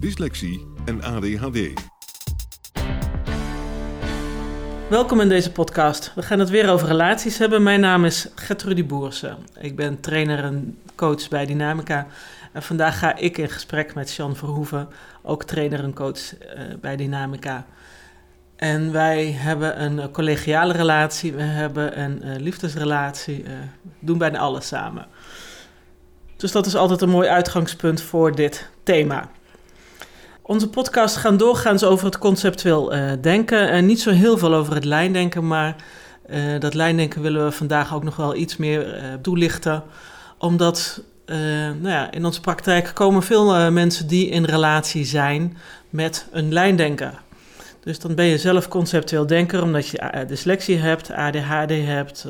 dyslexie en ADHD. Welkom in deze podcast. We gaan het weer over relaties hebben. Mijn naam is Gertrudie Boersen. Ik ben trainer en coach bij Dynamica. En vandaag ga ik in gesprek met Jean Verhoeven, ook trainer en coach eh, bij Dynamica. En wij hebben een collegiale relatie, we hebben een uh, liefdesrelatie, uh, doen bijna alles samen. Dus dat is altijd een mooi uitgangspunt voor dit thema. Onze podcast gaan doorgaans over het conceptueel uh, denken. En niet zo heel veel over het lijndenken, maar uh, dat lijndenken willen we vandaag ook nog wel iets meer uh, toelichten. Omdat nou ja, in onze praktijk komen veel mensen die in relatie zijn met een lijndenker. Dus dan ben je zelf conceptueel denker omdat je dyslexie hebt, ADHD hebt,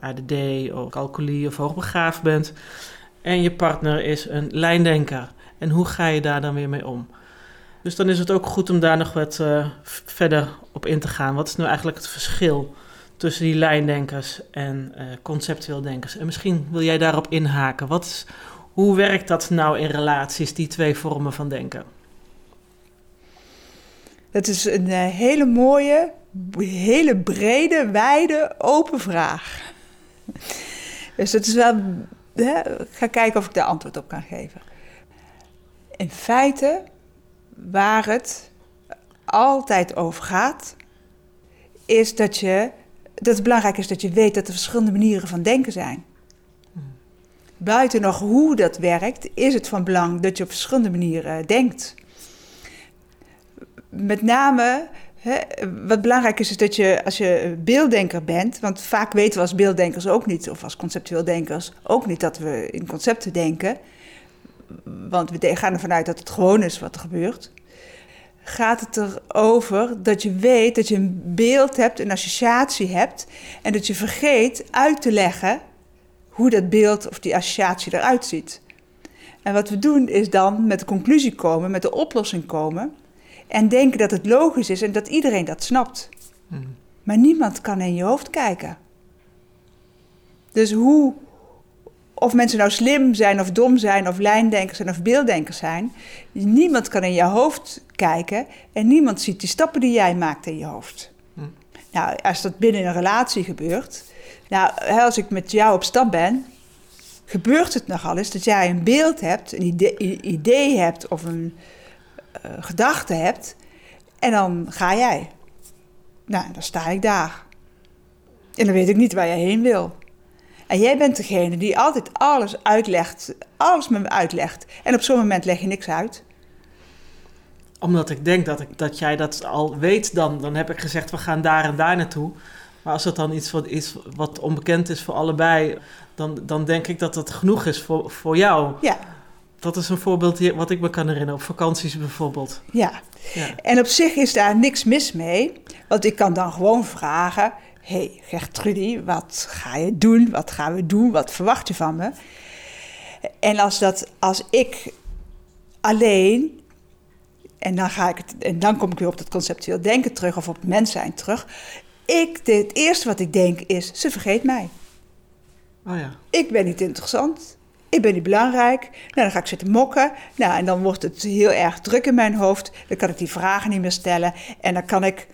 ADD of calculie of hoogbegaafd bent. En je partner is een lijndenker. En hoe ga je daar dan weer mee om? Dus dan is het ook goed om daar nog wat uh, verder op in te gaan. Wat is nu eigenlijk het verschil tussen die lijndenkers en uh, conceptueel denkers? En misschien wil jij daarop inhaken. Wat is, hoe werkt dat nou in relaties, die twee vormen van denken? Dat is een uh, hele mooie, hele brede, wijde, open vraag. Dus het is wel. Hè, ga kijken of ik daar antwoord op kan geven. In feite waar het altijd over gaat, is dat, je, dat het belangrijk is dat je weet dat er verschillende manieren van denken zijn. Buiten nog hoe dat werkt, is het van belang dat je op verschillende manieren denkt. Met name, wat belangrijk is, is dat je als je beelddenker bent, want vaak weten we als beelddenkers ook niet, of als conceptueel denkers ook niet, dat we in concepten denken want we gaan ervan uit dat het gewoon is wat er gebeurt. Gaat het erover dat je weet dat je een beeld hebt, een associatie hebt. En dat je vergeet uit te leggen hoe dat beeld of die associatie eruit ziet. En wat we doen is dan met de conclusie komen, met de oplossing komen. En denken dat het logisch is en dat iedereen dat snapt. Hmm. Maar niemand kan in je hoofd kijken. Dus hoe of mensen nou slim zijn of dom zijn of lijndenkers zijn of beelddenkers zijn. Niemand kan in je hoofd kijken en niemand ziet die stappen die jij maakt in je hoofd. Hm. Nou, als dat binnen een relatie gebeurt, nou, als ik met jou op stap ben, gebeurt het nogal eens dat jij een beeld hebt, een idee, idee hebt of een uh, gedachte hebt en dan ga jij. Nou, dan sta ik daar. En dan weet ik niet waar jij heen wil. En jij bent degene die altijd alles uitlegt, alles me uitlegt. En op zo'n moment leg je niks uit. Omdat ik denk dat, ik, dat jij dat al weet, dan, dan heb ik gezegd, we gaan daar en daar naartoe. Maar als het dan iets wat, is wat onbekend is voor allebei, dan, dan denk ik dat dat genoeg is voor, voor jou. Ja. Dat is een voorbeeld wat ik me kan herinneren, op vakanties bijvoorbeeld. Ja. ja. En op zich is daar niks mis mee, want ik kan dan gewoon vragen: hey, Gertrudie, wat ga je doen? Wat gaan we doen? Wat verwacht je van me? En als, dat, als ik alleen, en dan, ga ik het, en dan kom ik weer op dat conceptueel denken terug of op het mens zijn terug. Ik, het eerste wat ik denk is, ze vergeet mij. Oh ja. Ik ben niet interessant. Ik ben niet belangrijk. Nou, dan ga ik zitten mokken. Nou, en dan wordt het heel erg druk in mijn hoofd. Dan kan ik die vragen niet meer stellen. En dan kan ik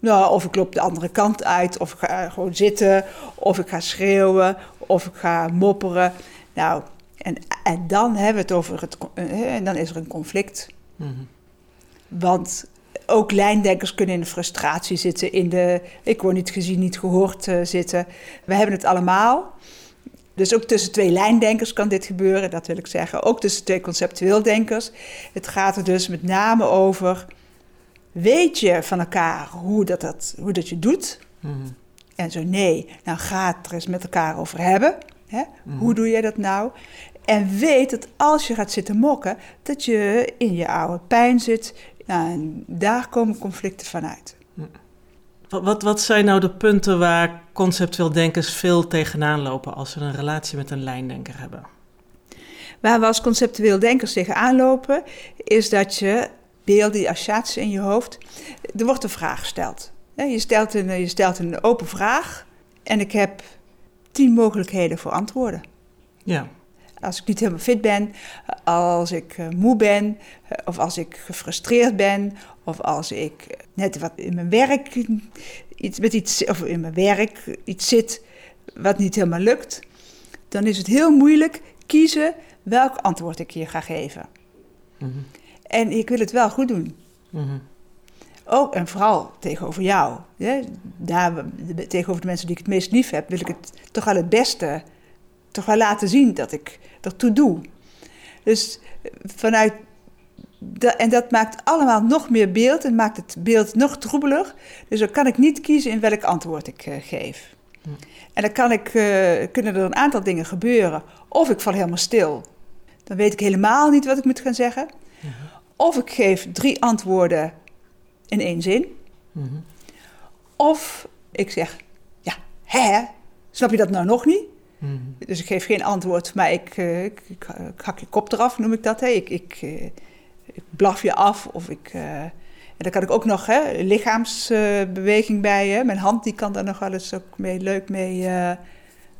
nou, of ik loop de andere kant uit, of ik ga gewoon zitten, of ik ga schreeuwen, of ik ga mopperen. Nou, en, en dan hebben we het over het. Eh, en dan is er een conflict. Mhm. Want ook lijndenkers kunnen in de frustratie zitten, in de ik word niet gezien, niet gehoord uh, zitten. We hebben het allemaal. Dus ook tussen twee lijndenkers kan dit gebeuren, dat wil ik zeggen. Ook tussen twee conceptueel denkers. Het gaat er dus met name over, weet je van elkaar hoe dat, dat, hoe dat je doet? Mm En zo nee, nou ga het er eens met elkaar over hebben. Hè? Mhm. Hoe doe je dat nou? En weet dat als je gaat zitten mokken, dat je in je oude pijn zit. Nou, en daar komen conflicten vanuit. Wat, wat, wat zijn nou de punten waar conceptueel denkers veel tegenaan lopen als ze een relatie met een lijndenker hebben? Waar we als conceptueel denkers tegenaan lopen, is dat je beelden, associaties in je hoofd. Er wordt een vraag gesteld. Je stelt een, je stelt een open vraag en ik heb tien mogelijkheden voor antwoorden. Ja. Als ik niet helemaal fit ben, als ik eh, moe ben, of als ik gefrustreerd ben, of als ik net wat in mijn werk iets met iets, of in mijn werk iets zit wat niet helemaal lukt, dan is het heel moeilijk kiezen welk antwoord ik je ga geven. Mhm. En ik wil het wel goed doen. Mm Ook en vooral tegenover jou. Daar, tegenover de mensen die ik het meest lief heb, wil ik het toch wel het beste toch wel laten zien dat ik ertoe doe. Dus vanuit. en dat maakt allemaal nog meer beeld en maakt het beeld nog troebeler. Dus dan kan ik niet kiezen in welk antwoord ik uh, geef. Hm. En dan kan ik, uh, kunnen er een aantal dingen gebeuren. Of ik val helemaal stil. Dan weet ik helemaal niet wat ik moet gaan zeggen. Of ik geef drie antwoorden in één zin. Mhm. Of ik zeg, ja, hè, snap je dat nou nog niet? Mhm. Dus ik geef geen antwoord, maar ik, uh, ik, ik, hak je kop eraf, noem ik dat. Hè. Ik, ik, uh, ik blaf je af of ik... Uh, en dan kan ik ook nog hè, lichaamsbeweging bij. Hè. Mijn hand die kan daar nog wel eens ook mee, leuk mee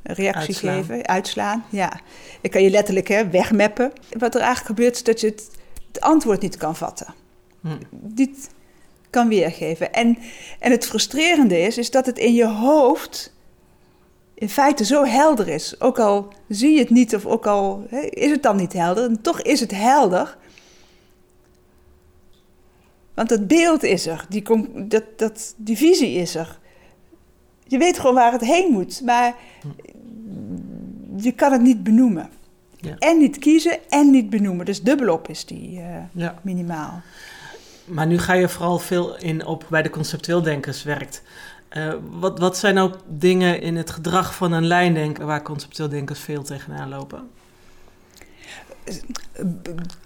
reactie uitslaan. geven. Uitslaan, ja. Ik kan je letterlijk hè, wegmeppen. Wat er eigenlijk gebeurt is dat je het, het antwoord niet kan vatten. Hmm. Niet kan weergeven. En, en het frustrerende is, is dat het in je hoofd in feite zo helder is. Ook al zie je het niet of ook al is het dan niet helder, en toch is het helder. Want het beeld is er, die, dat, dat, die visie is er. Je weet gewoon waar het heen moet, maar je kan het niet benoemen. Ja. En niet kiezen en niet benoemen. Dus dubbelop is die uh, ja. minimaal. Maar nu ga je vooral veel in op bij de conceptueel denkers werkt. Uh, wat, wat zijn nou dingen in het gedrag van een lijndenker waar conceptueel denkers veel tegenaan lopen?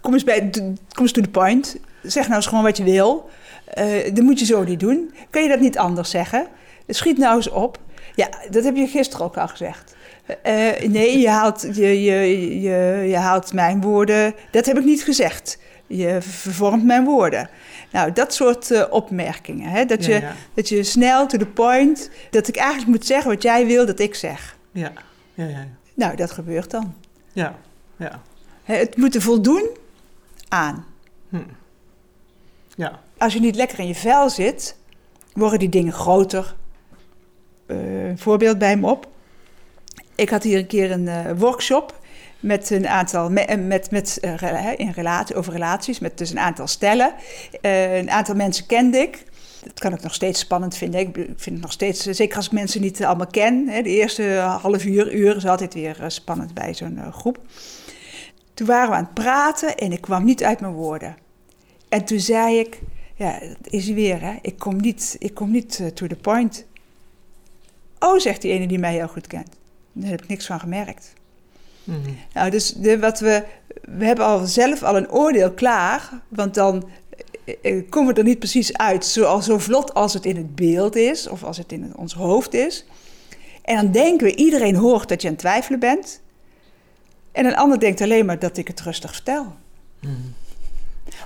Kom eens, bij, kom eens to the point. Zeg nou eens gewoon wat je wil. Uh, dat moet je zo niet doen. Kun je dat niet anders zeggen? Schiet nou eens op. Ja, dat heb je gisteren ook al gezegd. Uh, nee, je haalt, je, je, je, je haalt mijn woorden. Dat heb ik niet gezegd. Je vervormt mijn woorden. Nou, dat soort uh, opmerkingen. Hè? Dat, je, dat je snel to the point, dat ik eigenlijk moet zeggen wat jij wil dat ik zeg. Ja, ja, ja. Nou, dat gebeurt dan. Ja, ja. Het moet voldoen aan. Hm. Ja. Als je niet lekker in je vel zit, worden die dingen groter. Uh, een voorbeeld bij me op. Ik had hier een keer een uh, workshop met een aantal, met, met, met uh, in relatie, over relaties, met dus een aantal stellen. Een aantal mensen kende ik. Dat kan ik nog steeds spannend vinden. Ik vind het nog steeds, zeker als ik mensen niet allemaal ken. Hè, de eerste half uur, uur is altijd weer spannend bij zo'n groep. Toen waren we aan het praten en ik kwam niet uit mijn woorden. En toen zei ik, ja, is hij weer, hè? Ik kom niet, ik kom niet to the point. Oh, zegt die ene die mij heel goed kent. Daar heb ik niks van gemerkt. Mhm. Nou, dus de, wat we, we hebben al zelf al een oordeel klaar, want dan eh, eh, komen we er niet precies uit zo, zo vlot als het in het beeld is of als het in ons hoofd is. En dan denken we, iedereen hoort dat je aan het twijfelen bent. En een ander denkt alleen maar dat ik het rustig vertel. Mhm.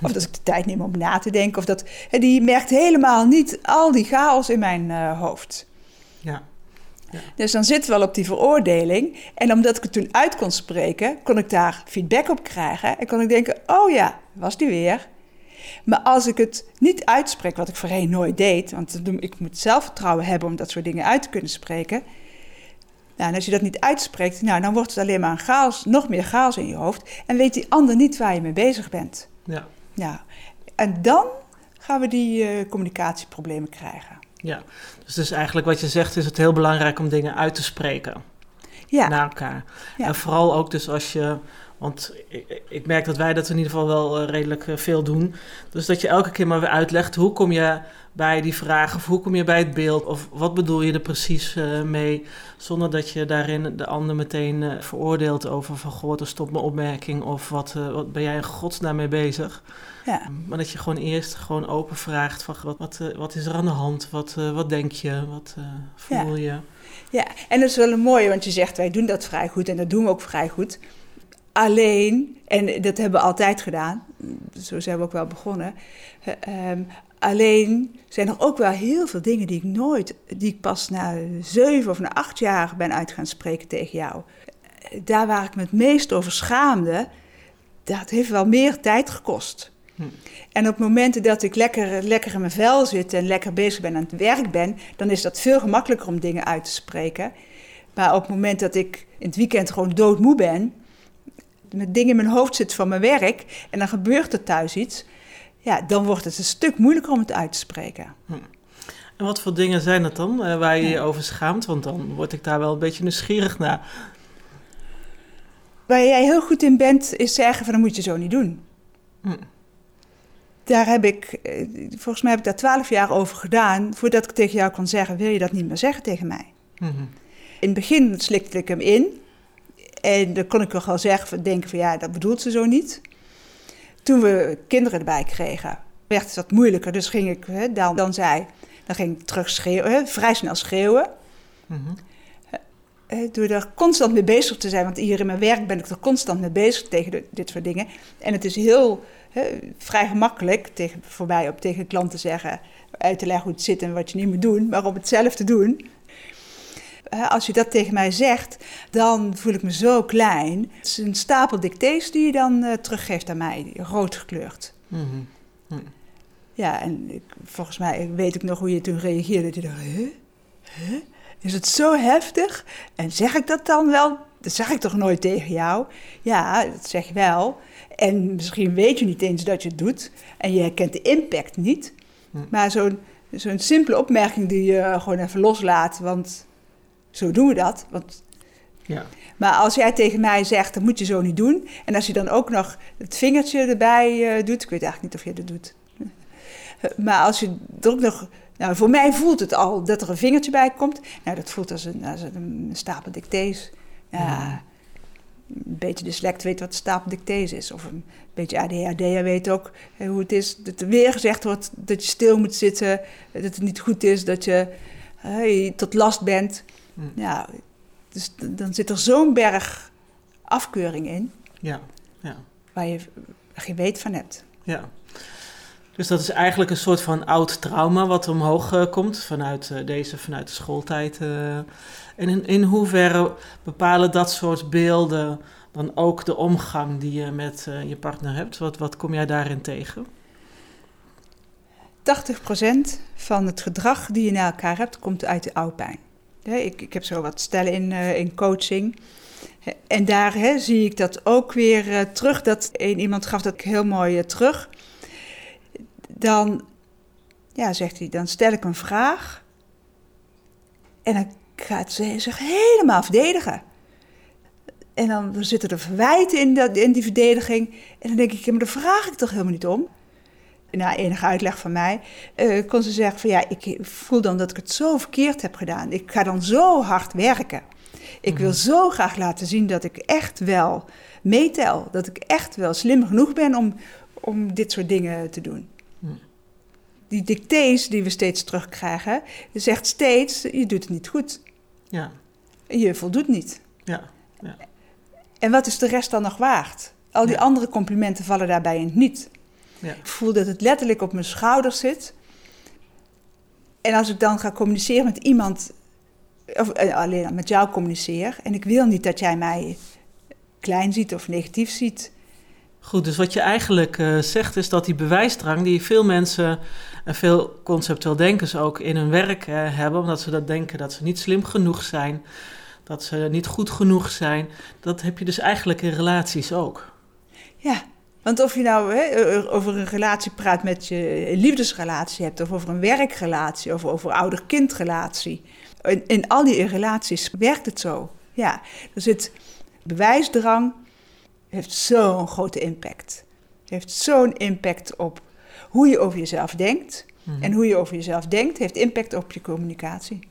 Of dat ik de tijd neem om na te denken. Of dat, die merkt helemaal niet al die chaos in mijn uh, hoofd. Ja. Dus dan zitten we wel op die veroordeling. En omdat ik het toen uit kon spreken, kon ik daar feedback op krijgen. En kon ik denken, oh ja, was die weer. Maar als ik het niet uitspreek, wat ik voorheen nooit deed... want ik moet zelfvertrouwen hebben om dat soort dingen uit te kunnen spreken... Nou, en als je dat niet uitspreekt, nou, dan wordt het alleen maar een chaos, nog meer chaos in je hoofd. En weet die ander niet waar je mee bezig bent. Ja. Nou, en dan, gaan we die uh, communicatieproblemen krijgen. Ja, dus, dus eigenlijk wat je zegt is het heel belangrijk om dingen uit te spreken ja. naar elkaar. Ja. En vooral ook dus als je want ik, ik, merk dat wij dat in ieder geval wel eh, redelijk eh, veel doen. Dus dat je elke keer maar weer uitlegt hoe kom je bij die vraag of hoe kom je bij het beeld of wat bedoel je er precies uh, mee, zonder dat je daarin de ander meteen veroordeelt over van goh, wat is stop mijn opmerking of wat, wat ben jij in godsnaam mee bezig. Ja. Maar dat je gewoon eerst gewoon open vraagt van wat, wat, wat is er aan de hand, wat, wat denk je, wat voel je. Ja, en dat is wel een mooie, want je zegt wij doen dat vrij goed en dat doen we ook vrij goed. Alleen, en dat hebben we altijd gedaan, zo zijn we ook wel begonnen. Um, alleen zijn er ook wel heel veel dingen die ik nooit, die ik pas na zeven of na acht jaar ben uit gaan spreken tegen jou. Daar waar ik me het meest over schaamde, dat heeft wel meer tijd gekost. Hm. En op momenten dat ik lekker, lekker in mijn vel zit en lekker bezig ben aan het werk ben, dan is dat veel gemakkelijker om dingen uit te spreken. Maar op het moment dat ik in het weekend gewoon doodmoe ben, met dingen in mijn hoofd zit van mijn werk en dan gebeurt er thuis iets, ja, dan wordt het een stuk moeilijker om het uit te spreken. Hm. En wat voor dingen zijn het dan uh, waar je je over schaamt? Want dan word ik daar wel een beetje nieuwsgierig naar. Waar jij heel goed in bent, is zeggen van dat moet je zo niet doen. Hm. Daar heb ik, eh, volgens mij heb ik daar twaalf jaar over gedaan, voordat ik tegen jou kon zeggen, wil je dat niet meer zeggen tegen mij? Hm. In het begin slikte ik hem in. En dan kon ik wel zeggen, denken van ja, dat bedoelt ze zo niet. Toen we kinderen erbij kregen, werd het wat moeilijker. Dus ging ik, hè, dan, dan zei, dan ging ik terug schreeuwen, hè, vrij snel schreeuwen. Mm door er constant mee bezig te zijn, want hier in mijn werk ben ik er constant mee bezig tegen dit soort dingen. En het is heel vrij gemakkelijk tegen, voor mij om tegen een klant te zeggen, uit te leggen hoe het zit en wat je niet moet doen, maar om het zelf te doen als je dat tegen mij zegt, dan voel ik me zo klein. Het is een stapel dictées die je dan uh, teruggeeft aan mij, rood gekleurd. Mm Ja, en ik, volgens mij weet ik nog hoe je toen reageerde. Je dacht, huh? Huh? Is het zo heftig? En zeg ik dat dan wel? Dat zeg ik toch nooit tegen jou? Ja, dat zeg je wel. En misschien weet je niet eens dat je het doet. En je herkent de impact niet. Hm. Maar zo'n zo'n simpele opmerking die je gewoon even loslaat. Want zo doen we dat. Want... Ja. Maar als jij tegen mij zegt, dat moet je zo niet doen. En als je dan ook nog het vingertje erbij uh, doet. Ik weet eigenlijk niet of je dat doet. Maar als je er ook nog... Nou, voor mij voelt het al dat er een vingertje bij komt. Nou, dat voelt als een, als een stapel dictées. Ja, Een beetje dyslect weet wat stapel dictées is. Of een beetje ADHD weet ook hoe het is. Dat er weer gezegd wordt dat je stil moet zitten. Dat het niet goed is, dat je hey, tot last bent. Hm. Ja, dus dan zit er zo'n berg afkeuring in. Ja, ja. Waar je geen weet van hebt. Ja. Dus dat is eigenlijk een soort van oud trauma wat omhoog uh, komt vanuit uh, deze, vanuit de schooltijd. Uh. En in, in hoeverre bepalen dat soort beelden dan ook de omgang die je met je partner hebt? Wat, wat kom jij daarin tegen? 80% van het gedrag die je naar elkaar hebt, komt uit de oudpijn ik, ik heb zo wat stellen in, in coaching. En daar zie ik dat ook weer terug. Dat iemand gaf dat heel mooi terug. Dan ja, zegt hij, dan stel ik een vraag. En dan gaat ze zich helemaal verdedigen. En dan zitten er verwijten in, dat, in die verdediging. En dan denk ik, ja, maar daar vraag ik toch helemaal niet om na enige uitleg van mij, uh, kon ze zeggen van ja, ik voel dan dat ik het zo verkeerd heb gedaan. Ik ga dan zo hard werken. Ik wil mhm. zo graag laten zien dat ik echt wel meetel. Dat ik echt wel slim genoeg ben om, om dit soort dingen te doen. Die dictées die we steeds terugkrijgen, zegt steeds, je doet het niet goed. Ja. Je voldoet niet. Ja. ja. En wat is de rest dan nog waard? Al die andere complimenten vallen daarbij niet. Ja. Ik voel dat het letterlijk op mijn schouders zit. En als ik dan ga communiceren met iemand, of eh, alleen met jou communiceer, en ik wil niet dat jij mij klein ziet of negatief ziet. Goed, dus wat je eigenlijk uh, zegt is dat die bewijsdrang die veel mensen en veel conceptueel denkers ook in hun werk uh, hebben, omdat ze dat denken dat ze niet slim genoeg zijn, dat ze niet goed genoeg zijn, dat heb je dus eigenlijk in relaties ook. Ja, Want of je nou hè, over een relatie praat met je liefdesrelatie hebt, of over een werkrelatie, of over ouder-kindrelatie. In, in al die relaties werkt het zo. Ja, er zit bewijsdrang, heeft zo'n grote impact. Heeft zo'n impact op hoe je over jezelf denkt. Mhm. En hoe je over jezelf denkt, heeft impact op je communicatie.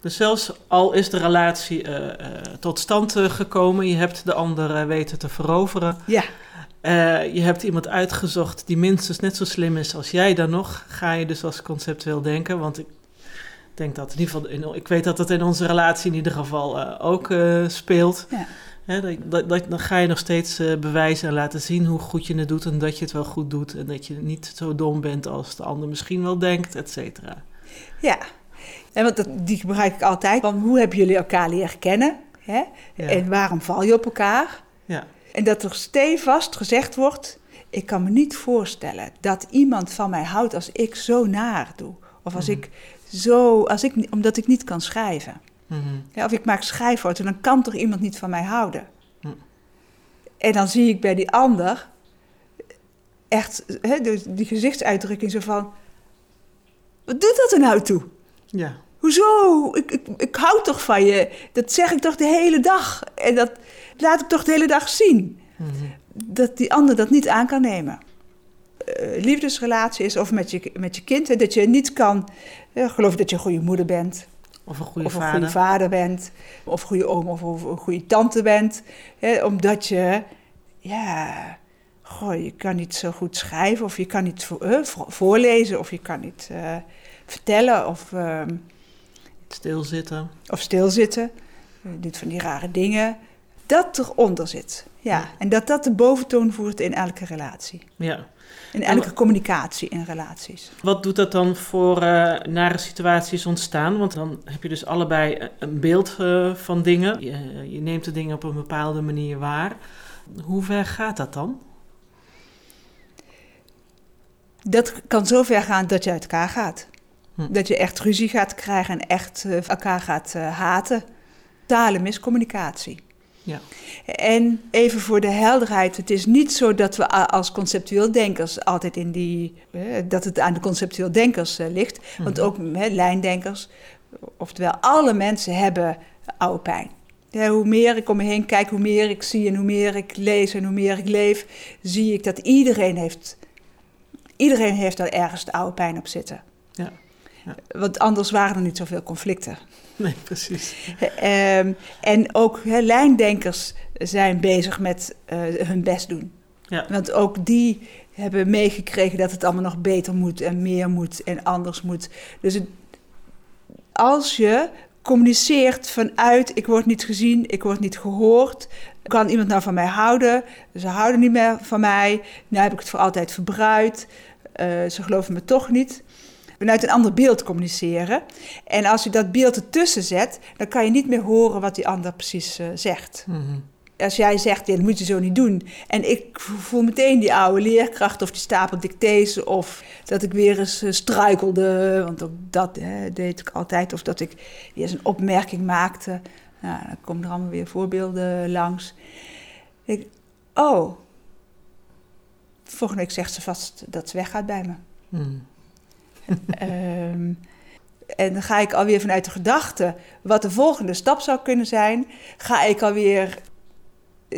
Dus zelfs al is de relatie eh, eh, tot stand eh, gekomen, je hebt de ander weten te veroveren. Ja, je hebt iemand uitgezocht die minstens net zo slim is als jij dan nog. Ga je dus als conceptueel denken. Want ik denk dat in ieder geval, in, ik weet dat dat in onze relatie in ieder geval ook speelt. Ja. Dat, dan ga je nog steeds eh, bewijzen en laten zien hoe goed je het doet en dat je het wel goed doet. En dat je niet zo dom bent als de ander misschien wel denkt, et cetera. ja. En want dat, die gebruik ik altijd. Van hoe hebben jullie elkaar leren kennen? Hè? Ja. En waarom val je op elkaar? Ja. En dat er stevast gezegd wordt: Ik kan me niet voorstellen dat iemand van mij houdt als ik zo naar doe. Of als Mhm. ik zo, als ik, omdat ik niet kan schrijven. Mhm. Ja, of ik maak schrijffouten, dan kan toch iemand niet van mij houden. En dan zie ik bij die ander echt hè, die gezichtsuitdrukking zo van: Wat doet dat er nou toe? ja. Hoezo? Ik, ik, ik hou toch van je. Dat zeg ik toch de hele dag. En dat laat ik toch de hele dag zien. Mhm. Dat die ander dat niet aan kan nemen. Eh, liefdesrelatie is of met je, met je kind. hè, dat je niet kan eh, geloven dat je een goede moeder bent. Of een goede of een vader. goede vader bent. Of een goede oom of, of een goede tante bent. Hè, omdat je, ja, goh, je kan niet zo goed schrijven. Of je kan niet vo- vo- voorlezen. Of je kan niet eh, vertellen. Of... ehm, Stilzitten. of stilzitten, doet van die rare dingen. Dat eronder zit. Ja, Ja. en dat dat de boventoon voert in elke relatie. Ja. In elke communicatie in relaties. Wat doet dat dan voor eh, nare situaties ontstaan? Want dan heb je dus allebei eh, een beeld eh, van dingen. Je, je neemt de dingen op een bepaalde manier waar. Hoe ver gaat dat dan? Dat kan zo ver gaan dat je uit elkaar gaat. Hm. Dat je echt ruzie gaat krijgen en echt elkaar gaat haten. Totale miscommunicatie. Ja. En even voor de helderheid, het is niet zo dat we als conceptueel denkers altijd in die, eh, dat het aan de conceptueel denkers eh, ligt. Want Mhm. ook hè, lijndenkers, oftewel alle mensen hebben oude pijn. Ja, hoe meer ik om me heen kijk, hoe meer ik zie en hoe meer ik lees en hoe meer ik leef, zie ik dat iedereen heeft, iedereen heeft daar ergens de oude pijn op zitten. Ja. Want anders waren er niet zoveel conflicten. Nee, precies. Ehm, en ook lijndenkers zijn bezig met eh, hun best doen. Ja. Want ook die hebben meegekregen dat het allemaal nog beter moet en meer moet en anders moet. Dus het- als je communiceert vanuit ik word niet gezien, ik word niet gehoord, kan iemand nou van mij houden? Ze houden niet meer van mij, nu heb ik het voor altijd verbruikt, Eh, ze geloven me toch niet. Vanuit een ander beeld communiceren. En als je dat beeld ertussen zet, dan kan je niet meer horen wat die ander precies eh, zegt Mhm. als jij zegt, ja, dat moet je zo niet doen. En ik voel meteen die oude leerkracht of die stapel dictées... of dat ik weer eens eh, struikelde, want ook dat hè, deed ik altijd. Of dat ik weer eens een opmerking maakte. Nou, dan komen er allemaal weer voorbeelden langs. Ik, oh, volgende week zegt ze vast dat ze weggaat bij me. Mhm. Ehm, en dan ga ik alweer vanuit de gedachte wat de volgende stap zou kunnen zijn, ga ik alweer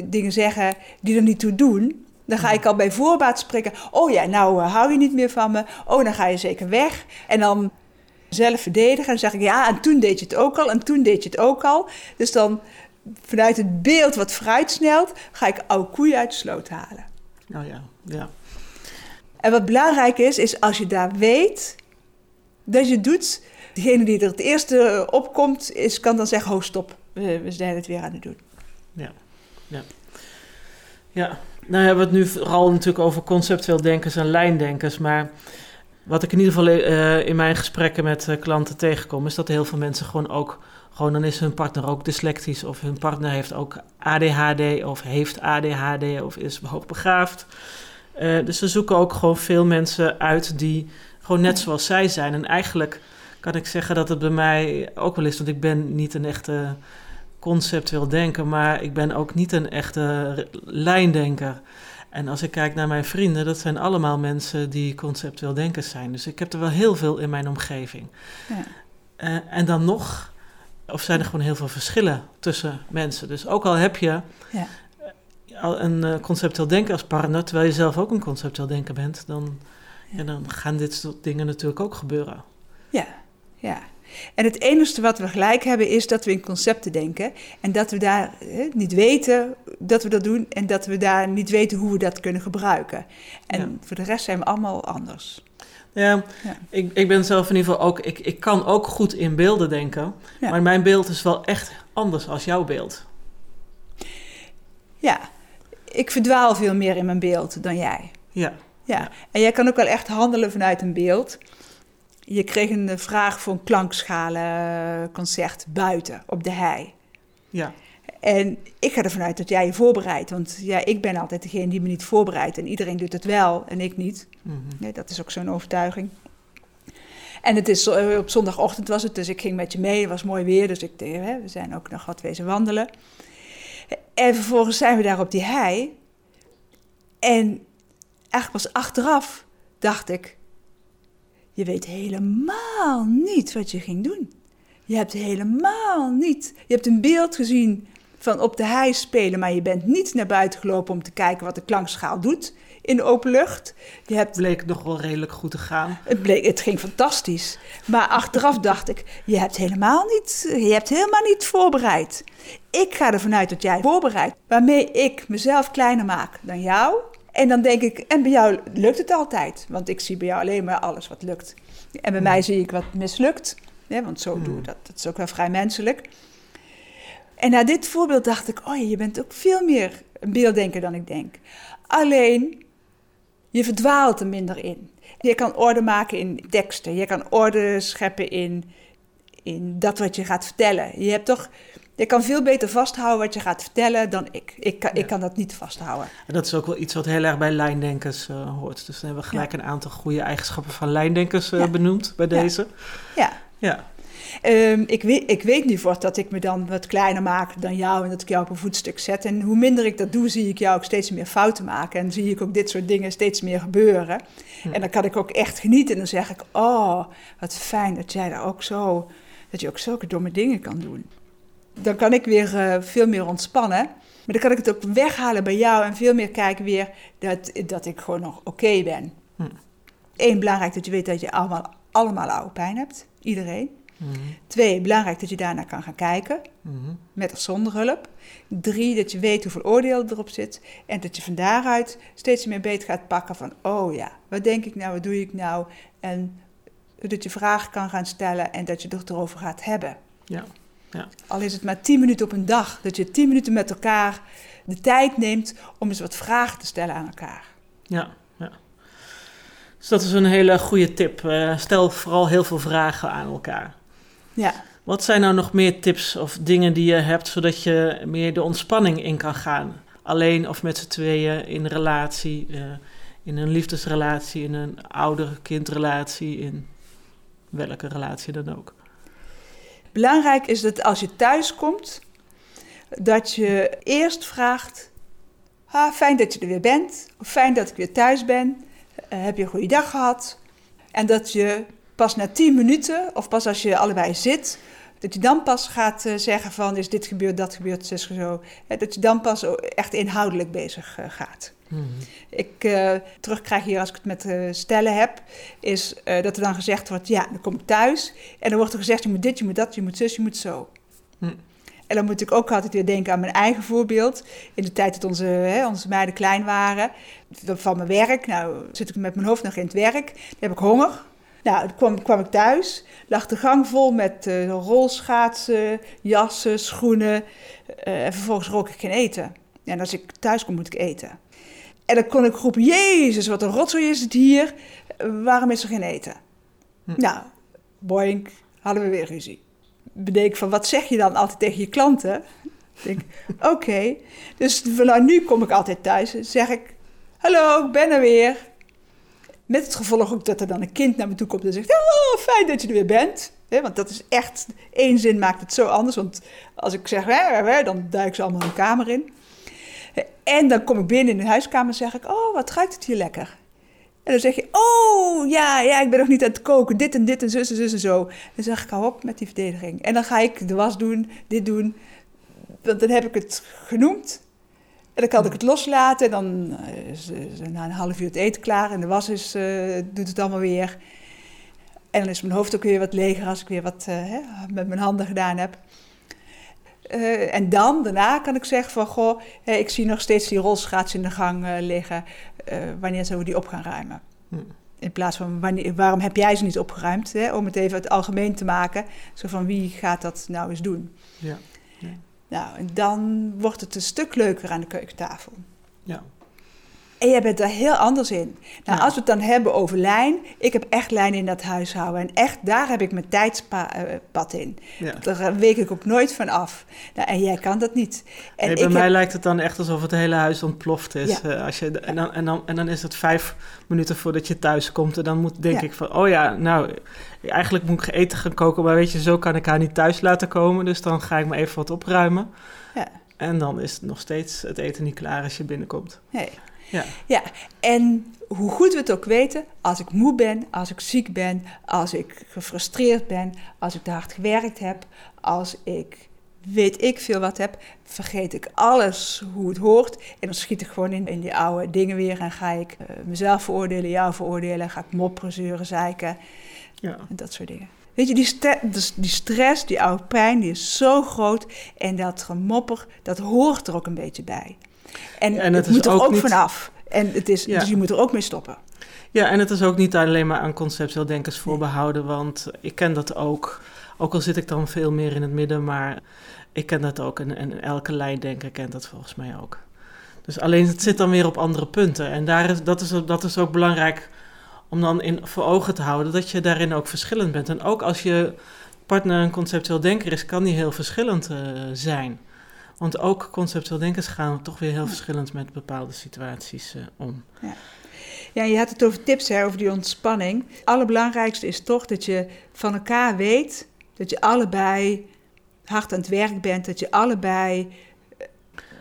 dingen zeggen die er niet toe doen. Dan ga ik al bij voorbaat spreken. Oh ja, nou eh, hou je niet meer van me. Oh, dan ga je zeker weg. En dan zelf verdedigen. En zeg ik ja, en toen deed je het ook al. En toen deed je het ook al. Dus dan vanuit het beeld wat vooruitsnelt, ga ik oude koeien uit de sloot halen. Oh ja, ja. En wat belangrijk is, is als je daar weet dat je doet, degene die er het eerste opkomt, is, kan dan zeggen, ho stop, we, zijn het weer aan het doen. Ja, nou hebben we het nu vooral natuurlijk over conceptueel denkers en lijndenkers, maar wat ik in ieder geval eh, in mijn gesprekken met eh, klanten tegenkom, is dat heel veel mensen gewoon ook, gewoon dan is hun partner ook dyslectisch of hun partner heeft ook ADHD of heeft ADHD of is hoogbegaafd. Eh dus ze zoeken ook gewoon veel mensen uit die gewoon net zoals zij zijn. En eigenlijk kan ik zeggen dat het bij mij ook wel is, want ik ben niet een echte conceptueel denker, maar ik ben ook niet een echte lijndenker. En als ik kijk naar mijn vrienden, dat zijn allemaal mensen die conceptueel denkers zijn. Dus ik heb er wel heel veel in mijn omgeving. Ja. Eh, en dan nog, of zijn er gewoon heel veel verschillen tussen mensen. Dus ook al heb je Ja. Al een eh, conceptueel denker als partner, terwijl je zelf ook een conceptueel denker bent, dan, Ja. ja, dan gaan dit soort dingen natuurlijk ook gebeuren. Ja, ja. En het enige wat we gelijk hebben is dat we in concepten denken. En dat we daar hè, niet weten dat we dat doen. En dat we daar niet weten hoe we dat kunnen gebruiken. En Ja. voor de rest zijn we allemaal anders. Ja, Ja. Ik, ik ben zelf in ieder geval ook, ik, ik kan ook goed in beelden denken, Ja. maar mijn beeld is wel echt anders als jouw beeld. Ja, ik verdwaal veel meer in mijn beeld dan jij. Ja, Ja. En jij kan ook wel echt handelen vanuit een beeld. Je kreeg een eh, vraag voor een klankschalenconcert buiten op de hei. ja, En ik ga ervan uit dat jij je voorbereidt. Want ja, ik ben altijd degene die me niet voorbereidt. En iedereen doet het wel en ik niet. mhm. Nee, dat is ook zo'n overtuiging. En het is, eh, op zondagochtend was het, dus ik ging met je mee. Het was mooi weer, dus ik, eh, we zijn ook nog wat wezen wandelen. En vervolgens zijn we daar op die hei. En eigenlijk pas achteraf dacht ik... Je weet helemaal niet wat je ging doen. Je hebt helemaal niet... Je hebt een beeld gezien van op de hei spelen... maar je bent niet naar buiten gelopen om te kijken wat de klankschaal doet in de open lucht. Je hebt bleek nog wel redelijk goed te gaan. het, bleek, het ging fantastisch. Maar achteraf dacht ik, je hebt helemaal niet, je hebt helemaal niet voorbereid. Ik ga ervan uit dat jij voorbereidt, waarmee ik mezelf kleiner maak dan jou. En dan denk ik, en bij jou lukt het altijd. Want ik zie bij jou alleen maar alles wat lukt. En bij mij zie ik wat mislukt. Ja, want zo doe ik dat. Dat is ook wel vrij menselijk. En na dit voorbeeld dacht ik, oh je bent ook veel meer een beelddenker dan ik denk. Alleen, je verdwaalt er minder in. Je kan orde maken in teksten. Je kan orde scheppen in, in dat wat je gaat vertellen. Je hebt toch... Je kan veel beter vasthouden wat je gaat vertellen dan ik. Ik kan, ik kan dat niet vasthouden. En dat is ook wel iets wat heel erg bij lijndenkers eh, hoort. Dus dan hebben we gelijk een aantal goede eigenschappen van lijndenkers eh, Ja. benoemd bij deze. Ja. Ja, Ehm, ik, weet, ik weet nu voort dat ik me dan wat kleiner maak dan jou en dat ik jou op een voetstuk zet. En hoe minder ik dat doe, zie ik jou ook steeds meer fouten maken. En zie ik ook dit soort dingen steeds meer gebeuren. Hm. En dan kan ik ook echt genieten. En dan zeg ik, oh, wat fijn dat jij daar ook zo, dat je ook zulke domme dingen kan doen. Dan kan ik weer eh, veel meer ontspannen. Maar dan kan ik het ook weghalen bij jou en veel meer kijken weer dat, dat ik gewoon nog oké ben. Hm. Eén, belangrijk dat je weet dat je allemaal, allemaal oude pijn hebt. Iedereen. Mhm, Twee, belangrijk dat je daarnaar kan gaan kijken, mhm. met of zonder hulp. Drie, dat je weet hoeveel oordeel erop zit. En dat je van daaruit steeds meer beet gaat pakken van, oh ja, wat denk ik nou, wat doe ik nou? En dat je vragen kan gaan stellen en dat je het erover gaat hebben. ja. Al is het maar tien minuten op een dag, dat je tien minuten met elkaar de tijd neemt om eens wat vragen te stellen aan elkaar. Ja, ja. Dus dat is een hele goede tip. Eh, stel vooral heel veel vragen aan elkaar. Ja. Wat zijn nou nog meer tips of dingen die je hebt zodat je meer de ontspanning in kan gaan? Alleen of met z'n tweeën in relatie, eh, in een liefdesrelatie, in een ouder-kindrelatie, in welke relatie dan ook. Belangrijk is dat als je thuis komt, dat je eerst vraagt: ah, fijn dat je er weer bent, of fijn dat ik weer thuis ben, Eh, heb je een goede dag gehad? En dat je pas na tien minuten, of pas als je allebei zit, dat je dan pas gaat eh, zeggen van is dit gebeurd, dat gebeurd, zus zo. Dat je dan pas echt inhoudelijk bezig eh, gaat. Mhm. Ik eh, terugkrijg hier als ik het met stellen heb, is dat er dan gezegd wordt, ja, dan kom ik thuis. En dan wordt er gezegd, je moet dit, je moet dat, je moet zus, je moet zo. Hm. En dan moet ik ook altijd weer denken aan mijn eigen voorbeeld. In de tijd dat onze, hè, onze meiden klein waren, van mijn werk. Nou, zit ik met mijn hoofd nog in het werk. Dan heb ik honger. Nou, dan kwam, kwam ik thuis, lag de gang vol met eh, rolschaatsen, jassen, schoenen. eh, en vervolgens rook ik geen eten. En als ik thuis kom, moet ik eten. En dan kon ik roepen, Jezus, wat een rotzooi is het hier. Waarom is er geen eten? Hm. Nou, boink, hadden we weer ruzie. Bedenk van, wat zeg je dan altijd tegen je klanten? Ik denk, oké. Dus vanaf nu kom ik altijd thuis en zeg ik, hallo, ik ben er weer. Met het gevolg ook dat er dan een kind naar me toe komt en zegt, oh, fijn dat je er weer bent. Want dat is echt, één zin maakt het zo anders. Want als ik zeg, dan duiken ze allemaal hun kamer in. En dan kom ik binnen in de huiskamer en zeg ik, oh, wat ruikt het hier lekker. En dan zeg je, oh, ja, ja, ik ben nog niet aan het koken, dit en dit en zus en zus en zo. Dan zeg ik, hou op met die verdediging. En dan ga ik de was doen, dit doen, want dan heb ik het genoemd. En dan kan ik het loslaten. En dan eh, is, is na een half uur het eten klaar. En de was is, uh, doet het allemaal weer. En dan is mijn hoofd ook weer wat leger als ik weer wat uh, hè, met mijn handen gedaan heb. Uh, en dan, daarna kan ik zeggen van... Goh, ik zie nog steeds die rolschaats in de gang liggen. wanneer zullen we die op gaan ruimen? Hm. In plaats van, wanneer, waarom heb jij ze niet opgeruimd? Hè? Om het even het algemeen te maken. Zo van, wie gaat dat nou eens doen? Ja. Nou, en dan wordt het een stuk leuker aan de keukentafel. Ja. En jij bent daar heel anders in. Nou, als we het dan hebben over lijn. Ik heb echt lijn in dat huishouden. En echt, daar heb ik mijn tijdspad in. Ja. Daar week ik ook nooit van af. Nou, en jij kan dat niet. En nee, bij mij lijkt het dan echt alsof het hele huis ontploft is. Ja. Uh, als je, en, dan, en, dan, en dan is het vijf minuten voordat je thuis komt. En dan moet, denk ik van, oh ja, nou, eigenlijk moet ik eten gaan koken. Maar weet je, zo kan ik haar niet thuis laten komen. Dus dan ga ik me even wat opruimen. Ja. En dan is nog steeds het eten niet klaar als je binnenkomt. Nee. Ja. ja, en hoe goed we het ook weten, als ik moe ben, als ik ziek ben, als ik gefrustreerd ben, als ik te hard gewerkt heb, als ik weet ik veel wat heb, vergeet ik alles hoe het hoort. En dan schiet ik gewoon in, in die oude dingen weer en ga ik uh, mezelf veroordelen, jou veroordelen, ga ik mopperen, zeuren, zeiken. Ja. En dat soort dingen. Weet je, die, dus die stress, die oude pijn, die is zo groot. En dat gemopper, dat hoort er ook een beetje bij. En, en het, moet er ook, vanaf. En het is, dus je moet er ook mee stoppen. Ja, en het is ook niet alleen maar aan conceptueel denkers voorbehouden, want ik ken dat ook. Ook al zit ik dan veel meer in het midden, maar ik ken dat ook. En, en elke lijndenker kent dat volgens mij ook. Dus alleen het zit dan weer op andere punten. En daar is, dat, is, dat is ook belangrijk om dan in, voor ogen te houden dat je daarin ook verschillend bent. En ook als je partner een conceptueel denker is, kan die heel verschillend uh, zijn. Want ook conceptueel denkers gaan toch weer heel verschillend met bepaalde situaties uh, om. Ja. ja, je had het over tips, hè, over die ontspanning. Het allerbelangrijkste is toch dat je van elkaar weet dat je allebei hard aan het werk bent, dat je allebei eh,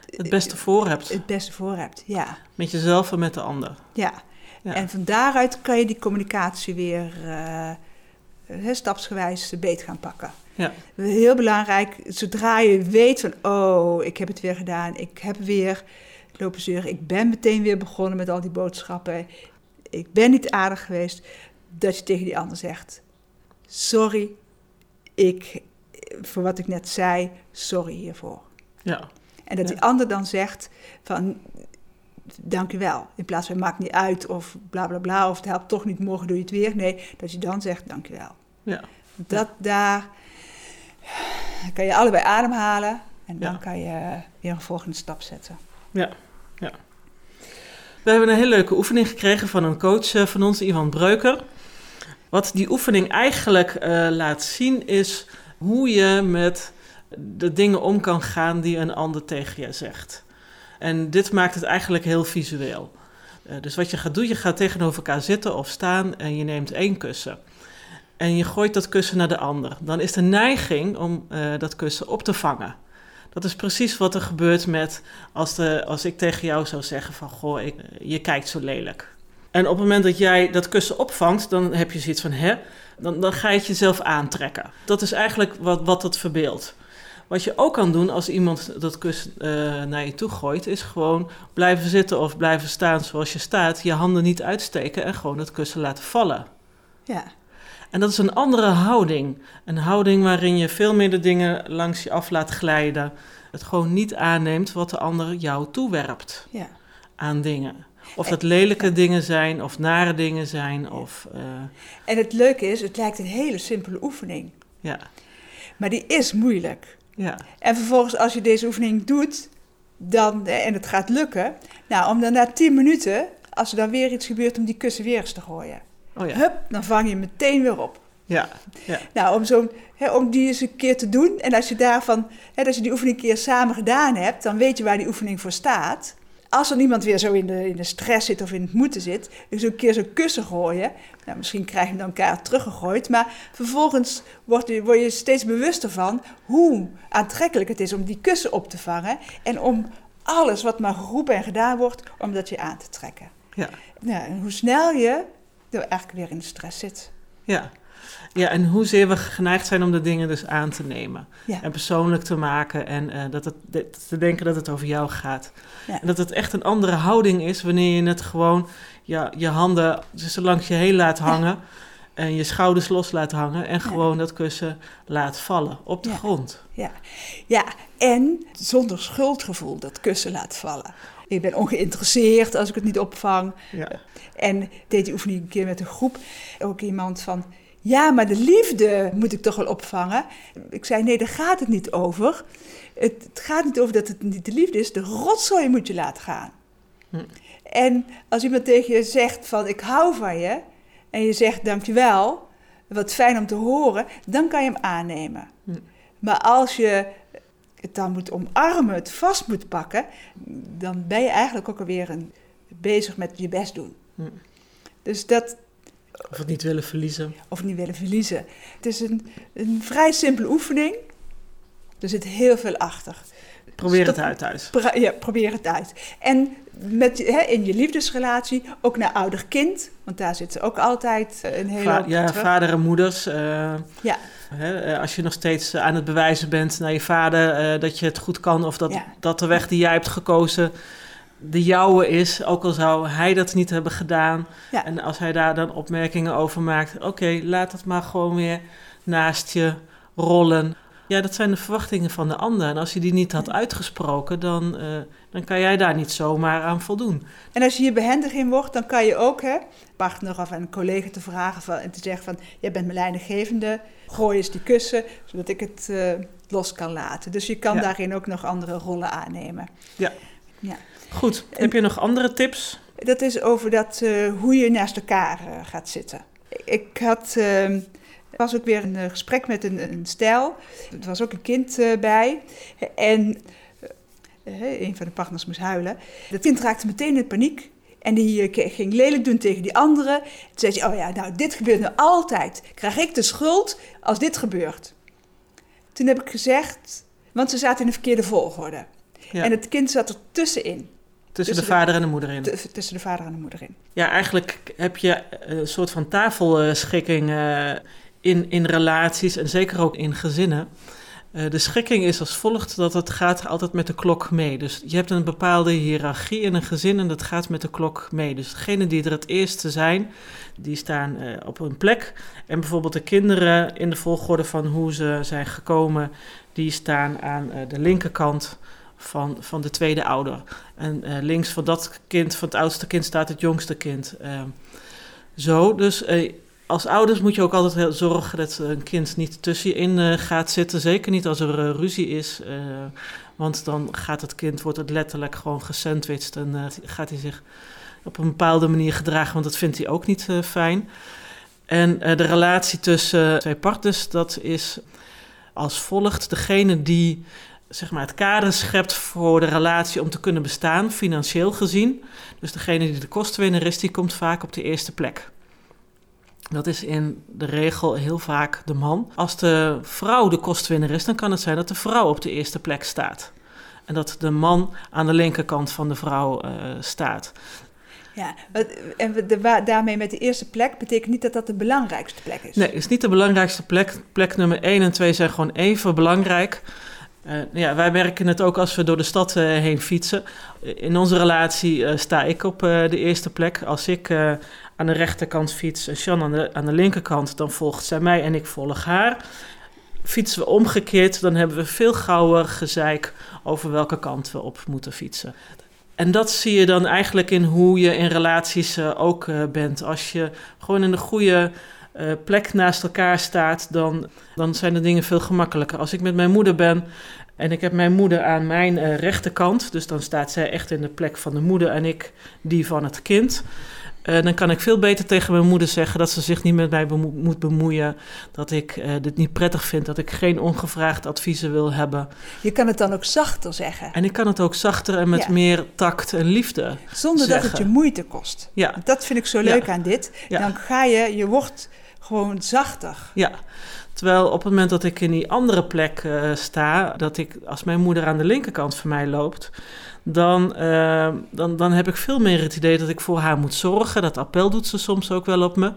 het beste voor hebt. Het beste voor hebt, ja. Met jezelf en met de ander. Ja. ja. En van daaruit kan je die communicatie weer uh, stapsgewijs beet gaan pakken. Ja. Heel belangrijk, zodra je weet van, oh, ik heb het weer gedaan, ik heb weer lopen zeuren, ik ben meteen weer begonnen met al die boodschappen, ik ben niet aardig geweest, dat je tegen die ander zegt, sorry, ik, voor wat ik net zei, sorry hiervoor. Ja. En dat die ander dan zegt van, dank u wel. In plaats van, maakt niet uit of bla bla bla, of het helpt toch niet, morgen doe je het weer. Nee, dat je dan zegt, dank u wel. Ja. Dat daar dan kan je allebei ademhalen en dan kan je weer een volgende stap zetten. Ja, ja. We hebben een hele leuke oefening gekregen van een coach eh, van ons, Ivan Breuker. Wat die oefening eigenlijk uh, laat zien is hoe je met de dingen om kan gaan die een ander tegen je zegt. En dit maakt het eigenlijk heel visueel. Uh, dus wat je gaat doen, je gaat tegenover elkaar zitten of staan en je neemt één kussen en je gooit dat kussen naar de ander, dan is de neiging om uh, dat kussen op te vangen. Dat is precies wat er gebeurt met als, de, als ik tegen jou zou zeggen van goh, je kijkt zo lelijk. En op het moment dat jij dat kussen opvangt, dan heb je zoiets van hè, dan, dan ga je het jezelf aantrekken. Dat is eigenlijk wat, wat het verbeeldt. Wat je ook kan doen als iemand dat kussen uh, naar je toe gooit, is gewoon blijven zitten of blijven staan zoals je staat, je handen niet uitsteken en gewoon het kussen laten vallen. Ja. En dat is een andere houding. Een houding waarin je veel meer de dingen langs je af laat glijden. Het gewoon niet aanneemt wat de ander jou toewerpt ja. aan dingen. Of dat lelijke dingen zijn, of nare dingen zijn. Of, uh... En het leuke is, het lijkt een hele simpele oefening. Ja. Maar die is moeilijk. Ja. En vervolgens, als je deze oefening doet, dan, en het gaat lukken, nou, om dan na tien minuten, als er dan weer iets gebeurt, om die kussen weer eens te gooien. Oh ja. Hup, dan vang je meteen weer op. Ja. ja. Nou, om, zo, hè, om die eens een keer te doen. En als je daarvan, hè, als je die oefening een keer samen gedaan hebt, dan weet je waar die oefening voor staat. Als er niemand weer zo in de, in de stress zit of in het moeten zit, dus een keer zo'n kussen gooien. Nou, misschien krijg je hem dan elkaar teruggegooid. Maar vervolgens word je, word je steeds bewuster van hoe aantrekkelijk het is om die kussen op te vangen. En om alles wat maar geroepen en gedaan wordt om dat je aan te trekken. Ja. Ja, en hoe snel je eigenlijk weer in de stress zit. Ja. Ja, en hoezeer we geneigd zijn om de dingen dus aan te nemen. Ja. En persoonlijk te maken en eh, dat het, te denken dat het over jou gaat. Ja. En dat het echt een andere houding is wanneer je het gewoon ja, je handen zo langs je heen laat hangen. En je schouders los laat hangen. En gewoon dat kussen laat vallen op de grond. Ja. ja, en zonder schuldgevoel dat kussen laat vallen. Ik ben ongeïnteresseerd als ik het niet opvang. Ja. En deed die oefening een keer met een groep. Ook iemand van, ja, maar de liefde moet ik toch wel opvangen. Ik zei, nee, daar gaat het niet over. Het, het gaat niet over dat het niet de liefde is. De rotzooi moet je laten gaan. Hm. En als iemand tegen je zegt van, ik hou van je. En je zegt, dankjewel. Wat fijn om te horen. Dan kan je hem aannemen. Hm. Maar als je het dan moet omarmen, het vast moet pakken. Dan ben je eigenlijk ook alweer een, bezig met je best doen. Hm. Dus dat, Of het niet willen verliezen. of niet willen verliezen. Het is een, een vrij simpele oefening. Er zit heel veel achter. Probeer Stop- het uit thuis. Ja, probeer het uit. En met, hè, in je liefdesrelatie, ook naar ouder-kind. Want daar zit ook altijd eh, een hele Va- ja, terug. vader en moeders. eh, Ja. Hè, eh, als je nog steeds eh, aan het bewijzen bent naar je vader eh, dat je het goed kan. Of dat, Ja. dat de weg die jij hebt gekozen de jouwe is. Ook al zou hij dat niet hebben gedaan. Ja. En als hij daar dan opmerkingen over maakt. Oké, laat het maar gewoon weer naast je rollen. Ja, dat zijn de verwachtingen van de ander. En als je die niet had uitgesproken, dan, eh, dan kan jij daar niet zomaar aan voldoen. En als je hier behendig in wordt, dan kan je ook hè, partner of een collega te vragen van, en te zeggen van... jij bent mijn leidinggevende, gooi eens die kussen, zodat ik het eh, los kan laten. Dus je kan Ja. daarin ook nog andere rollen aannemen. Goed, heb je nog andere tips? Dat is over dat, eh, hoe je naast elkaar gaat zitten. Ik had, eh, er was ook weer een eh, gesprek met een, een stel. Er was ook een kind eh, bij. En eh, een van de partners moest huilen. Dat kind raakte meteen in paniek. En die ging lelijk doen tegen die andere. Toen zei oh ja, nou dit gebeurt nu altijd. Krijg ik de schuld als dit gebeurt? Toen heb ik gezegd, want ze zaten in de verkeerde volgorde. Ja, En het kind zat er tussenin. tussen de tussen de- vader en de moeder in. Tussen de vader en de moeder in. Ja, eigenlijk heb je een soort van tafelschikking in, in relaties en zeker ook in gezinnen. Eh, de schikking is als volgt dat het gaat altijd met de klok mee. Dus je hebt een bepaalde hiërarchie in een gezin en dat gaat met de klok mee. Dus degenen die er het eerste zijn, die staan eh, op een plek. En bijvoorbeeld de kinderen in de volgorde van hoe ze zijn gekomen, die staan aan eh, de linkerkant van, van de tweede ouder. En links van dat kind, van het oudste kind, staat het jongste kind. Zo, dus als ouders moet je ook altijd zorgen dat een kind niet tussen je in eh, gaat zitten. Zeker niet als er eh, ruzie is. eh, want dan gaat het kind, wordt het letterlijk gewoon gesandwiched en gaat hij zich op een bepaalde manier gedragen, want dat vindt hij ook niet fijn. En de relatie tussen twee partners, dat is als volgt. Degene die zeg maar, het kader schept voor de relatie om te kunnen bestaan, financieel gezien. Dus degene die de kostwinner is, die komt vaak op de eerste plek. Dat is in de regel heel vaak de man. Als de vrouw de kostwinner is, dan kan het zijn dat de vrouw op de eerste plek staat. En dat de man aan de linkerkant van de vrouw eh, staat. Ja, en de, daarmee met de eerste plek betekent niet dat dat de belangrijkste plek is. Nee, het is niet de belangrijkste plek. Plek nummer 1 en 2 zijn gewoon even belangrijk. Eh, ja, wij merken het ook als we door de stad eh, heen fietsen. In onze relatie sta ik op de eerste plek. Als ik aan de rechterkant fiets en aan de, aan de linkerkant, dan volgt zij mij en ik volg haar. Fietsen we omgekeerd, dan hebben we veel gauwer gezeik over welke kant we op moeten fietsen. En dat zie je dan eigenlijk in hoe je in relaties eh, ook eh, bent. Als je gewoon in de goede eh, plek naast elkaar staat, dan, dan zijn de dingen veel gemakkelijker. Als ik met mijn moeder ben en ik heb mijn moeder aan mijn rechterkant, dus dan staat zij echt in de plek van de moeder en ik die van het kind. Eh, dan kan ik veel beter tegen mijn moeder zeggen dat ze zich niet met mij bemo- moet bemoeien. Dat ik eh, dit niet prettig vind, dat ik geen ongevraagd adviezen wil hebben. Je kan het dan ook zachter zeggen, En ik kan het ook zachter en met Ja. meer tact en liefde. zonder dat het je moeite kost. Ja, Dat vind ik zo Ja. leuk aan dit. Ja. Dan ga je, je wordt gewoon zachter. Ja, terwijl op het moment dat ik in die andere plek eh, sta, dat ik als mijn moeder aan de linkerkant van mij loopt, dan, uh, dan, dan heb ik veel meer het idee dat ik voor haar moet zorgen. Dat appel doet ze soms ook wel op me.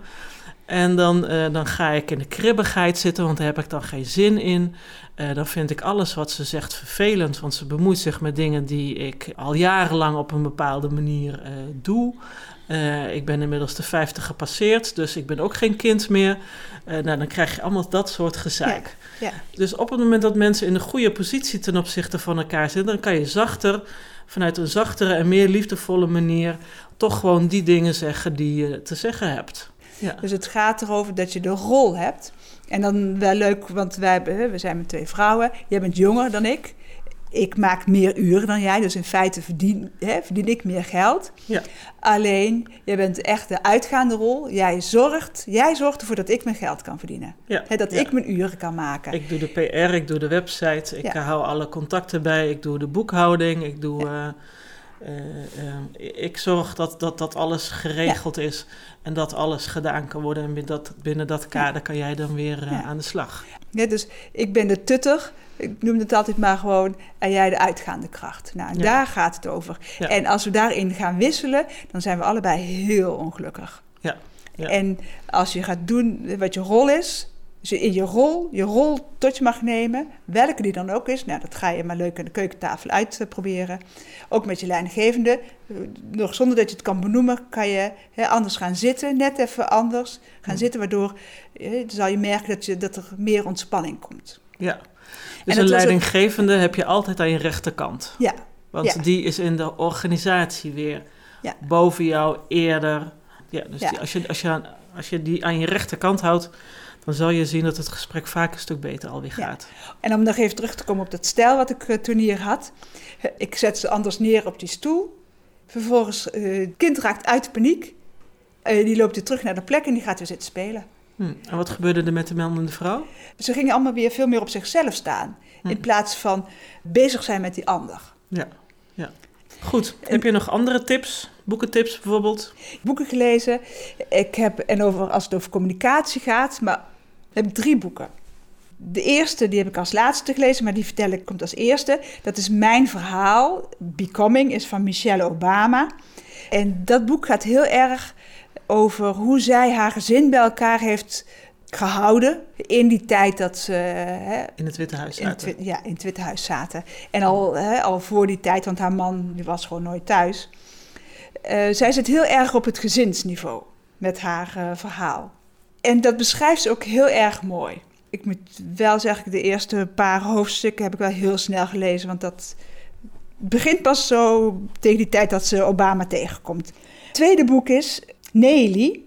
En dan, uh, dan ga ik in de kribbigheid zitten, want daar heb ik dan geen zin in. Uh, dan vind ik alles wat ze zegt vervelend, want ze bemoeit zich met dingen die ik al jarenlang op een bepaalde manier uh, doe. ik ben inmiddels de 50 gepasseerd, dus ik ben ook geen kind meer. nou, dan krijg je allemaal dat soort gezeik. Ja, ja. Dus op het moment dat mensen in een goede positie ten opzichte van elkaar zitten, dan kan je zachter, vanuit een zachtere en meer liefdevolle manier, toch gewoon die dingen zeggen die je te zeggen hebt. Ja. Dus het gaat erover dat je de rol hebt. En dan wel leuk, want wij we zijn met twee vrouwen. Jij bent jonger dan ik. Ik maak meer uren dan jij, dus in feite verdien, hè, verdien ik meer geld. Ja. Alleen, jij bent echt de uitgaande rol. Jij zorgt, jij zorgt ervoor dat ik mijn geld kan verdienen. Ja. Hè, dat ik mijn uren kan maken. Ik doe de PR, ik doe de website, ik hou alle contacten bij, ik doe de boekhouding, ik doe... Uh, uh, ik zorg dat, dat, dat alles geregeld is en dat alles gedaan kan worden. En binnen dat, binnen dat kader kan jij dan weer uh, aan de slag. Ja, dus ik ben de tutter, ik noem het altijd maar gewoon, en jij de uitgaande kracht. Nou, daar gaat het over. En als we daarin gaan wisselen, dan zijn we allebei heel ongelukkig. Ja. En als je gaat doen wat je rol is, dus in je rol, je rol tot je mag nemen, welke die dan ook is. Nou, dat ga je maar leuk aan de keukentafel uitproberen. Ook met je leidinggevende. Nog zonder dat je het kan benoemen, kan je hè, anders gaan zitten. Net even anders gaan zitten, waardoor dan zal je merken dat, je, dat er meer ontspanning komt. Ja, dus een leidinggevende heb je altijd aan je rechterkant. Ja. Want die is in de organisatie weer ja. boven jou eerder. Ja, dus Die, als, je, als, je, als je die aan je rechterkant houdt, dan zal je zien dat het gesprek vaak een stuk beter alweer gaat. En om nog even terug te komen op dat stijl wat ik uh, toen hier had. Ik zet ze anders neer op die stoel. Vervolgens, uh, het kind raakt uit paniek. Uh, die loopt weer terug naar de plek en die gaat weer zitten spelen. Hm. En wat gebeurde er met de meldende vrouw? Ze gingen allemaal weer veel meer op zichzelf staan. Hm. In plaats van bezig zijn met die ander. Ja, ja. Goed. heb je nog andere tips? Boekentips bijvoorbeeld? Boeken gelezen. Ik heb, en over, als het over communicatie gaat, maar heb ik drie boeken. De eerste, die heb ik als laatste gelezen, maar die vertel ik komt als eerste. Dat is Mijn Verhaal. Becoming is van Michelle Obama. En dat boek gaat heel erg over hoe zij haar gezin bij elkaar heeft gehouden in die tijd dat ze... Hè, in het Witte Huis zaten. In ja, in het Witte Huis zaten. En al, hè, al voor die tijd, want haar man die was gewoon nooit thuis. Uh, zij zit heel erg op het gezinsniveau met haar uh, verhaal. En dat beschrijft ze ook heel erg mooi. Ik moet wel zeggen, de eerste paar hoofdstukken heb ik wel heel snel gelezen, want dat begint pas zo tegen die tijd dat ze Obama tegenkomt. Het tweede boek is Nelly,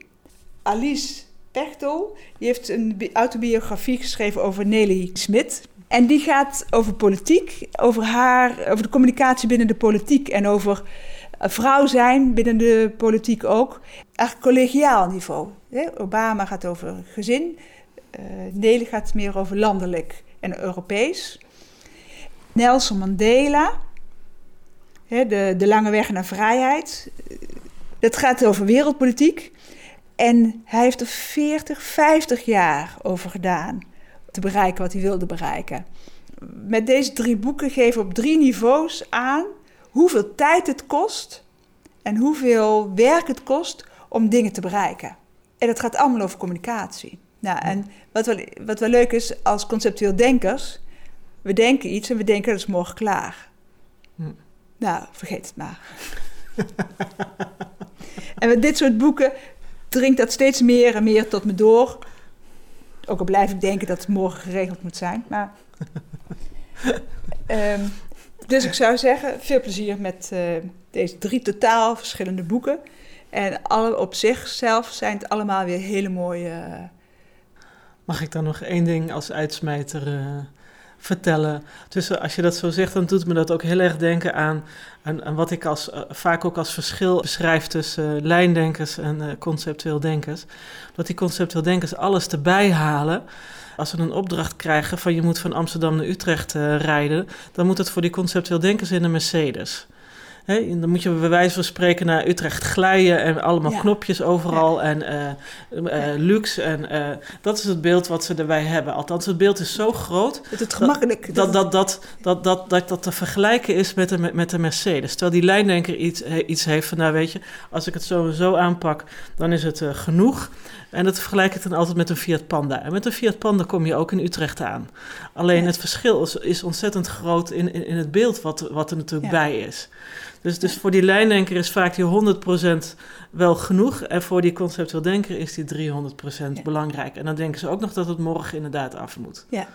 Alice Pechtel. Die heeft een autobiografie geschreven over Nelly Smit. En die gaat over politiek, over haar, over de communicatie binnen de politiek en over vrouw zijn binnen de politiek ook. Echt collegiaal niveau. Obama gaat over gezin. Uh, Nelly gaat meer over landelijk en Europees. Nelson Mandela, de, de lange weg naar vrijheid. Dat gaat over wereldpolitiek. En hij heeft er 40, 50 jaar over gedaan te bereiken wat hij wilde bereiken. Met deze drie boeken geven op drie niveaus aan hoeveel tijd het kost en hoeveel werk het kost om dingen te bereiken. En het gaat allemaal over communicatie. Nou, en wat wel, wat wel leuk is als conceptueel denkers, we denken iets en we denken dat is morgen klaar. Hm. Nou, vergeet het maar. en met dit soort boeken dringt dat steeds meer en meer tot me door. Ook al blijf ik denken dat het morgen geregeld moet zijn. Maar, um, dus ik zou zeggen, veel plezier met uh, deze drie totaal verschillende boeken. En alle op zichzelf zijn het allemaal weer hele mooie. Uh... Mag ik dan nog één ding als uitsmijter uh, vertellen? Dus als je dat zo zegt, dan doet me dat ook heel erg denken aan, aan, wat ik als, vaak ook als verschil beschrijf tussen lijndenkers en conceptueel denkers. Dat die conceptueel denkers alles erbij halen als ze een opdracht krijgen van je moet van Amsterdam naar Utrecht rijden, dan moet het voor die conceptueel denkers in een Mercedes. Hè, dan moet je bij wijze van spreken naar Utrecht glijden en allemaal Ja. knopjes overal en eh, luxe. En eh, dat is het beeld wat ze erbij hebben. Althans, het beeld is zo groot Dat het gemakkelijk... dat dat, dat, dat, dat, dat, dat te vergelijken is met de, met de Mercedes. Terwijl die lijndenker iets, iets heeft van, nou weet je, als ik het zo en zo aanpak, dan is het genoeg. En dat vergelijk ik dan altijd met een Fiat Panda. En met een Fiat Panda kom je ook in Utrecht aan. Alleen Ja. het verschil is, is ontzettend groot in, in, in het beeld wat, wat er natuurlijk Ja. bij is. Dus, dus voor die lijndenker is vaak die 100% wel genoeg. En voor die conceptueel denker is die 300% Ja. belangrijk. En dan denken ze ook nog dat het morgen inderdaad af moet. Ja.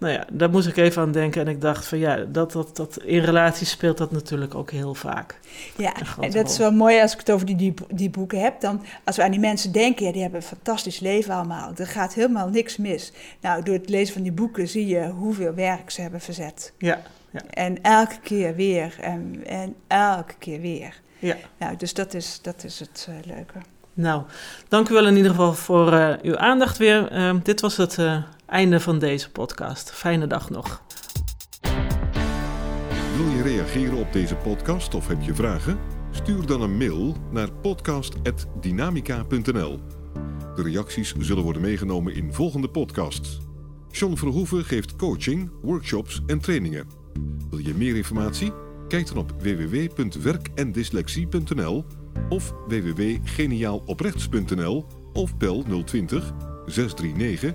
Nou ja, daar moest ik even aan denken. En ik dacht van ja, dat, dat, dat, in relaties speelt dat natuurlijk ook heel vaak. Ja, en dat is wel mooi als ik het over die, die, die boeken heb. Dan, als we aan die mensen denken, ja, die hebben een fantastisch leven allemaal. Er gaat helemaal niks mis. Nou, door het lezen van die boeken zie je hoeveel werk ze hebben verzet. Ja, En elke keer weer en, en elke keer weer. ja. Nou, dus dat is, dat is het eh, leuke. Nou, dank u wel in ieder geval voor eh, uw aandacht weer. Ehm, dit was het eh, einde van deze podcast. Fijne dag nog. Wil je reageren op deze podcast of heb je vragen? Stuur dan een mail naar podcast.dynamica.nl. De reacties zullen worden meegenomen in volgende podcasts. John Verhoeven geeft coaching, workshops en trainingen. Wil je meer informatie? Kijk dan op www.werkendyslexie.nl of www.geniaaloprechts.nl of bel 020 639